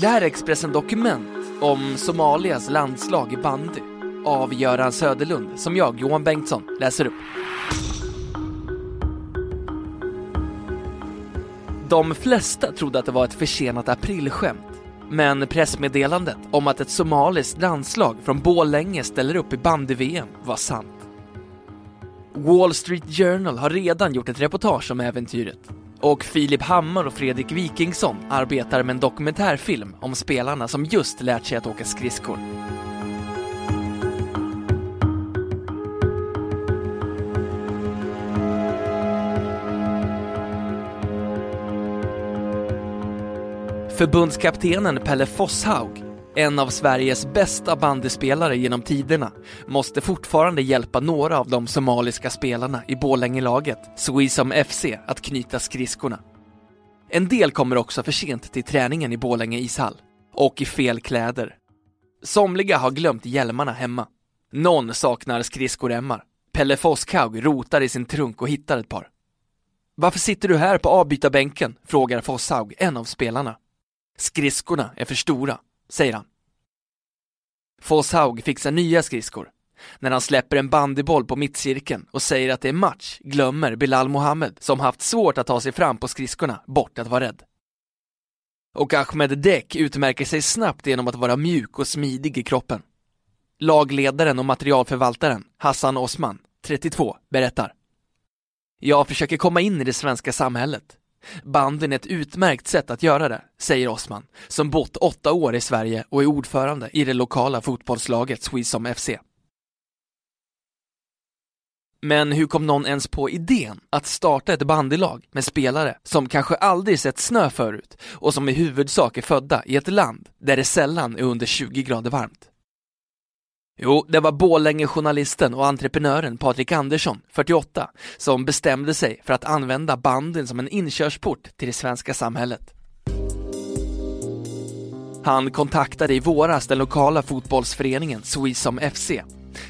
Det här är Expressen Dokument om Somalias landslag i bandy av Göran Söderlund som jag, Johan Bengtsson, läser upp. De flesta trodde att det var ett försenat aprilskämt. Men pressmeddelandet om att ett somaliskt landslag från Borlänge ställer upp i bandy-VM var sant. Wall Street Journal har redan gjort ett reportage om äventyret och Filip Hammar och Fredrik Wikingsson arbetar med en dokumentärfilm om spelarna som just lärt sig att åka skridskor. Förbundskaptenen Pelle Fosshaug, en av Sveriges bästa bandyspelare genom tiderna, måste fortfarande hjälpa några av de somaliska spelarna i Borlängelaget, Swisam FC, att knyta skridskorna. En del kommer också för sent till träningen i Borlänge ishall, och i fel kläder. Somliga har glömt hjälmarna hemma. Någon saknar skridskorämmar. Pelle Fosshaug rotar i sin trunk och hittar ett par. Varför sitter du här på avbytarbänken? frågar Fosshaug, en av spelarna. Skridskorna är för stora, säger han. Fosshaug fixar nya skridskor. När han släpper en bandyboll på mittcirkeln och säger att det är match glömmer Bilal Mohammed, som haft svårt att ta sig fram på skridskorna, bort att vara rädd. Och Ahmed Dek utmärker sig snabbt genom att vara mjuk och smidig i kroppen. Lagledaren och materialförvaltaren, Hassan Osman, 32, berättar. Jag försöker komma in i det svenska samhället. Banden är ett utmärkt sätt att göra det, säger Osman, som bott åtta år i Sverige och är ordförande i det lokala fotbollslaget Swisam FC. Men hur kom någon ens på idén att starta ett bandylag med spelare som kanske aldrig sett snö förut och som i huvudsak är födda i ett land där det sällan är under 20 grader varmt? Jo, det var Borlänge-journalisten och entreprenören Patrik Andersson, 48, som bestämde sig för att använda banden som en inkörsport till det svenska samhället. Han kontaktade i våras den lokala fotbollsföreningen Swisom FC,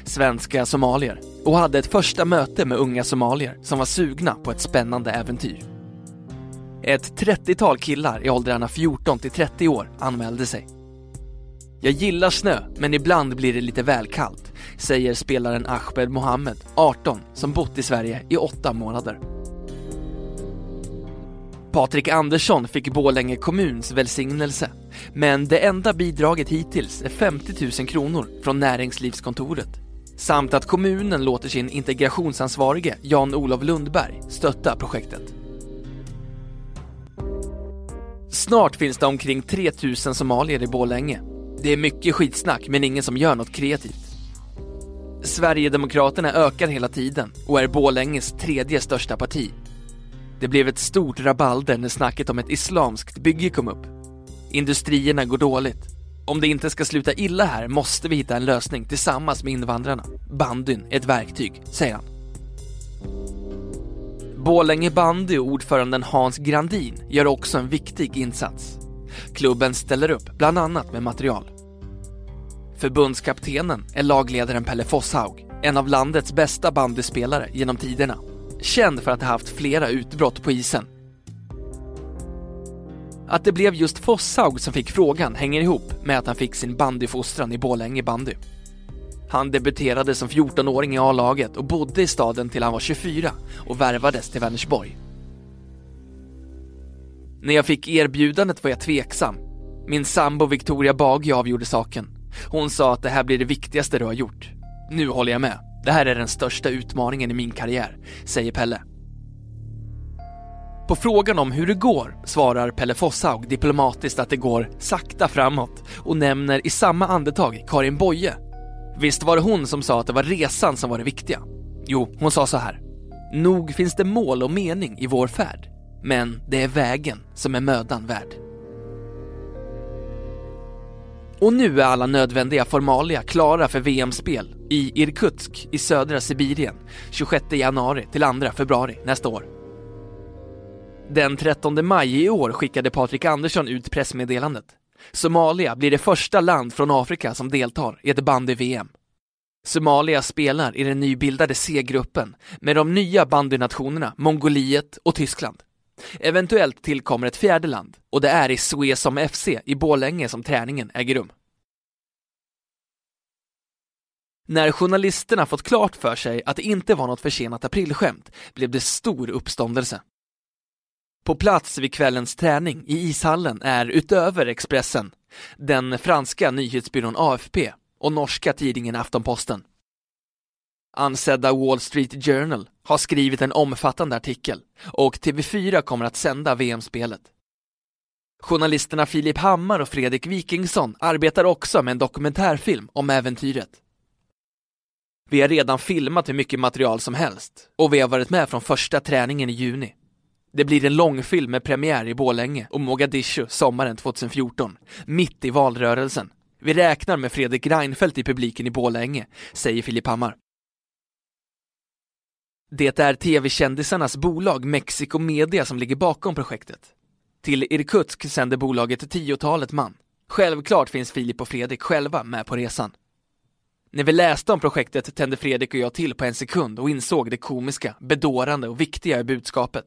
svenska somalier, och hade ett första möte med unga somalier som var sugna på ett spännande äventyr. Ett 30-tal killar i åldrarna 14 till 30 år anmälde sig. Jag gillar snö, men ibland blir det lite väl kallt, säger spelaren Ahmed Mohammed, 18, som bott i Sverige i åtta månader. Patrik Andersson fick Borlänge kommuns välsignelse, men det enda bidraget hittills är 50 000 kronor från näringslivskontoret. Samt att kommunen låter sin integrationsansvarige Jan-Olof Lundberg stötta projektet. Snart finns det omkring 3 000 somalier i Borlänge det är mycket skitsnack men ingen som gör något kreativt. Sverigedemokraterna ökar hela tiden och är Borlänges tredje största parti. Det blev ett stort rabalder när snacket om ett islamskt bygge kom upp. Industrierna går dåligt. Om det inte ska sluta illa här måste vi hitta en lösning tillsammans med invandrarna. Bandyn är ett verktyg, säger han. Borlänge bandy och ordföranden Hans Grandin gör också en viktig insats. Klubben ställer upp, bland annat med material. Förbundskaptenen är lagledaren Pelle Fosshaug, en av landets bästa bandyspelare genom tiderna. Känd för att ha haft flera utbrott på isen. Att det blev just Fosshaug som fick frågan hänger ihop med att han fick sin bandyfostran i Borlänge bandy. Han debuterade som 14-åring i A-laget och bodde i staden till han var 24 och värvades till Vänersborg. När jag fick erbjudandet var jag tveksam. Min sambo Victoria Bagge avgjorde saken. Hon sa att det här blir det viktigaste du har gjort. Nu håller jag med. Det här är den största utmaningen i min karriär, säger Pelle. På frågan om hur det går svarar Pelle Fosshaug diplomatiskt att det går sakta framåt och nämner i samma andetag Karin Boye. Visst var det hon som sa att det var resan som var det viktiga? Jo, hon sa så här. Nog finns det mål och mening i vår färd. Men det är vägen som är mödan värd. Och nu är alla nödvändiga formalia klara för VM-spel i Irkutsk i södra Sibirien 26 januari till 2 februari nästa år. Den 13 maj i år skickade Patrik Andersson ut pressmeddelandet. Somalia blir det första land från Afrika som deltar i ett bandy-VM. Somalia spelar i den nybildade C-gruppen med de nya bandynationerna Mongoliet och Tyskland. Eventuellt tillkommer ett fjärde land och det är i Suesom FC i Borlänge som träningen äger rum. När journalisterna fått klart för sig att det inte var något försenat aprilskämt blev det stor uppståndelse. På plats vid kvällens träning i ishallen är utöver Expressen den franska nyhetsbyrån AFP och norska tidningen Aftonposten. Ansedda Wall Street Journal har skrivit en omfattande artikel och TV4 kommer att sända VM-spelet. Journalisterna Filip Hammar och Fredrik Wikingsson arbetar också med en dokumentärfilm om äventyret. Vi har redan filmat hur mycket material som helst och vi har varit med från första träningen i juni. Det blir en långfilm med premiär i Bålänge och Mogadishu sommaren 2014, mitt i valrörelsen. Vi räknar med Fredrik Reinfeldt i publiken i Bålänge, säger Filip Hammar. Det är tv-kändisarnas bolag Mexico Media som ligger bakom projektet. Till Irkutsk sänder bolaget tiotalet man. Självklart finns Filip och Fredrik själva med på resan. När vi läste om projektet tände Fredrik och jag till på en sekund och insåg det komiska, bedårande och viktiga i budskapet.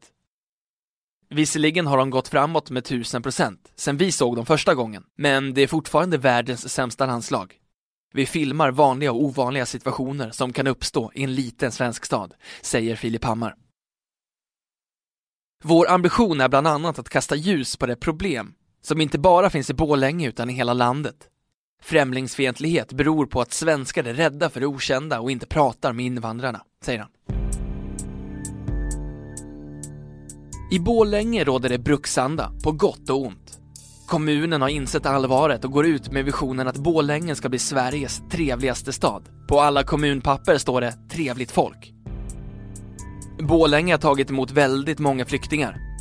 Visserligen har de gått framåt med tusen procent sen vi såg dem första gången, men det är fortfarande världens sämsta landslag. Vi filmar vanliga och ovanliga situationer som kan uppstå i en liten svensk stad, säger Filip Hammar. Vår ambition är bland annat att kasta ljus på det problem som inte bara finns i Bålänge utan i hela landet. Främlingsfientlighet beror på att svenskar är rädda för det okända och inte pratar med invandrarna, säger han. I Bålänge råder det bruksanda, på gott och ont. Kommunen har insett allvaret och går ut med visionen att Bålänge ska bli Sveriges trevligaste stad. På alla kommunpapper står det “trevligt folk”. Bålänge har tagit emot väldigt många flyktingar.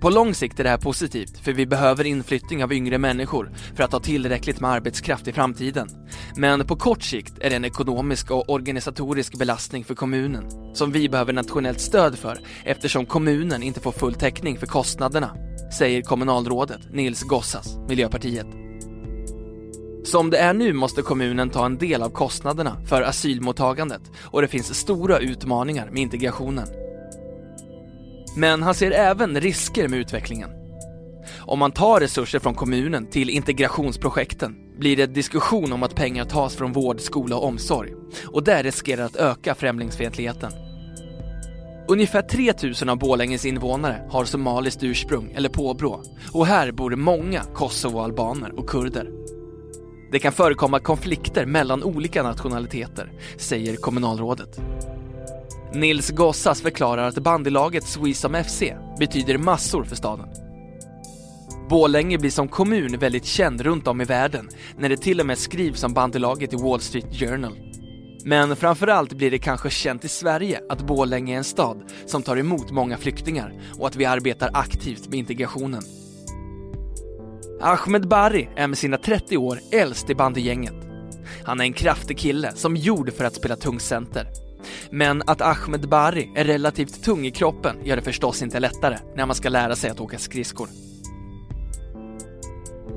På lång sikt är det här positivt, för vi behöver inflyttning av yngre människor för att ha tillräckligt med arbetskraft i framtiden. Men på kort sikt är det en ekonomisk och organisatorisk belastning för kommunen, som vi behöver nationellt stöd för eftersom kommunen inte får full täckning för kostnaderna, säger kommunalrådet Nils Gossas, Miljöpartiet. Som det är nu måste kommunen ta en del av kostnaderna för asylmottagandet och det finns stora utmaningar med integrationen. Men han ser även risker med utvecklingen. Om man tar resurser från kommunen till integrationsprojekten blir det diskussion om att pengar tas från vård, skola och omsorg och det riskerar att öka främlingsfientligheten. Ungefär 3 000 av Borlänges invånare har somaliskt ursprung eller påbrå och här bor många kosovoalbaner och kurder. Det kan förekomma konflikter mellan olika nationaliteter, säger kommunalrådet. Nils Gossas förklarar att bandylaget Swesom FC betyder massor för staden. Borlänge blir som kommun väldigt känd runt om i världen när det till och med skrivs om bandylaget i Wall Street Journal. Men framförallt blir det kanske känt i Sverige att Borlänge är en stad som tar emot många flyktingar och att vi arbetar aktivt med integrationen. Ahmed Bari är med sina 30 år äldst i bandygänget. Han är en kraftig kille som gjord för att spela tungcenter. Men att Ahmed Bari är relativt tung i kroppen gör det förstås inte lättare när man ska lära sig att åka skridskor.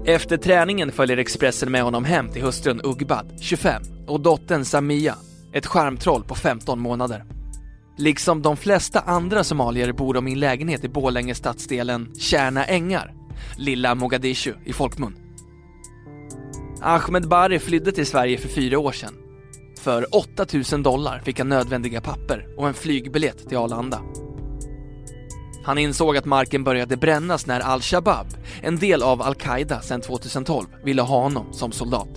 Efter träningen följer Expressen med honom hem till hustrun Ugbad, 25, och dottern Samia, ett skärmtroll på 15 månader. Liksom de flesta andra somalier bor de i en lägenhet i Bålänge stadsdelen Kärna Ängar, lilla Mogadishu i folkmun. Ahmed Bari flydde till Sverige för fyra år sedan. För 8000 dollar fick han nödvändiga papper och en flygbiljett till Arlanda. Han insåg att marken började brännas när al-Shabab, en del av al-Qaida sedan 2012, ville ha honom som soldat.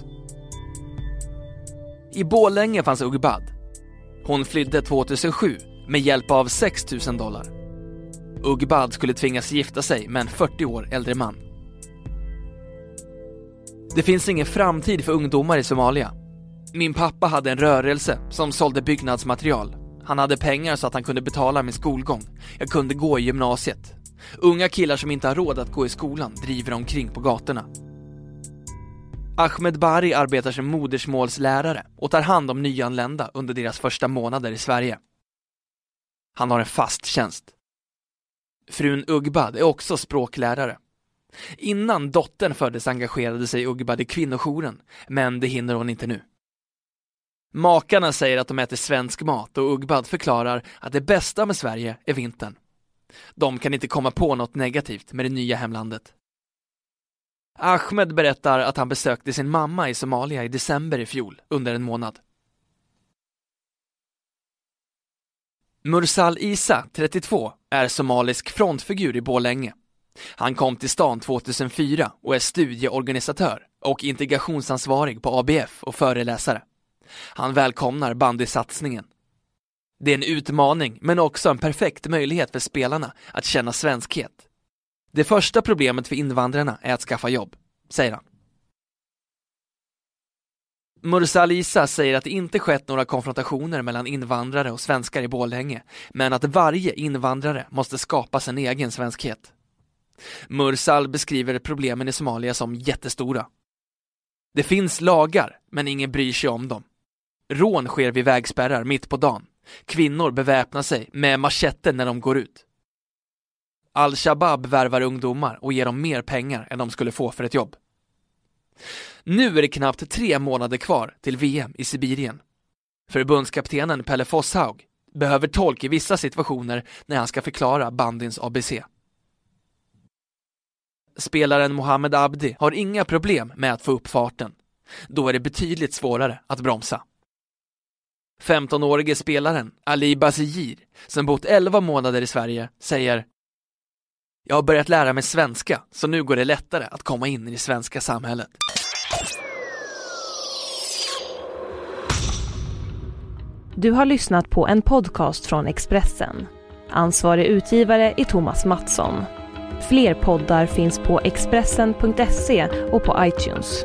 I Bålänge fanns Ugbad. Hon flydde 2007 med hjälp av 6 000 dollar. Ugbad skulle tvingas gifta sig med en 40 år äldre man. Det finns ingen framtid för ungdomar i Somalia. Min pappa hade en rörelse som sålde byggnadsmaterial. Han hade pengar så att han kunde betala min skolgång. Jag kunde gå i gymnasiet. Unga killar som inte har råd att gå i skolan driver omkring på gatorna. Ahmed Bari arbetar som modersmålslärare och tar hand om nyanlända under deras första månader i Sverige. Han har en fast tjänst. Frun Ugbad är också språklärare. Innan dottern föddes engagerade sig Ugbad i kvinnojouren, men det hinner hon inte nu. Makarna säger att de äter svensk mat och Ugbad förklarar att det bästa med Sverige är vintern. De kan inte komma på något negativt med det nya hemlandet. Ahmed berättar att han besökte sin mamma i Somalia i december i fjol, under en månad. Mursal Isa, 32, är somalisk frontfigur i Borlänge. Han kom till stan 2004 och är studieorganisatör och integrationsansvarig på ABF och föreläsare. Han välkomnar bandysatsningen. Det är en utmaning, men också en perfekt möjlighet för spelarna att känna svenskhet. Det första problemet för invandrarna är att skaffa jobb, säger han. Mursa Alisa säger att det inte skett några konfrontationer mellan invandrare och svenskar i Borlänge, men att varje invandrare måste skapa sin egen svenskhet. Mursal beskriver problemen i Somalia som jättestora. Det finns lagar, men ingen bryr sig om dem. Rån sker vid vägspärrar mitt på dagen. Kvinnor beväpnar sig med machetter när de går ut. Al-Shabab värvar ungdomar och ger dem mer pengar än de skulle få för ett jobb. Nu är det knappt tre månader kvar till VM i Sibirien. Förbundskaptenen Pelle Fosshaug behöver tolk i vissa situationer när han ska förklara bandins ABC. Spelaren Mohamed Abdi har inga problem med att få upp farten. Då är det betydligt svårare att bromsa. 15-årige spelaren Ali Bazir, som bott 11 månader i Sverige, säger Jag har börjat lära mig svenska, så nu går det lättare att komma in i det svenska samhället. Du har lyssnat på en podcast från Expressen. Ansvarig utgivare är Thomas Mattsson. Fler poddar finns på Expressen.se och på iTunes.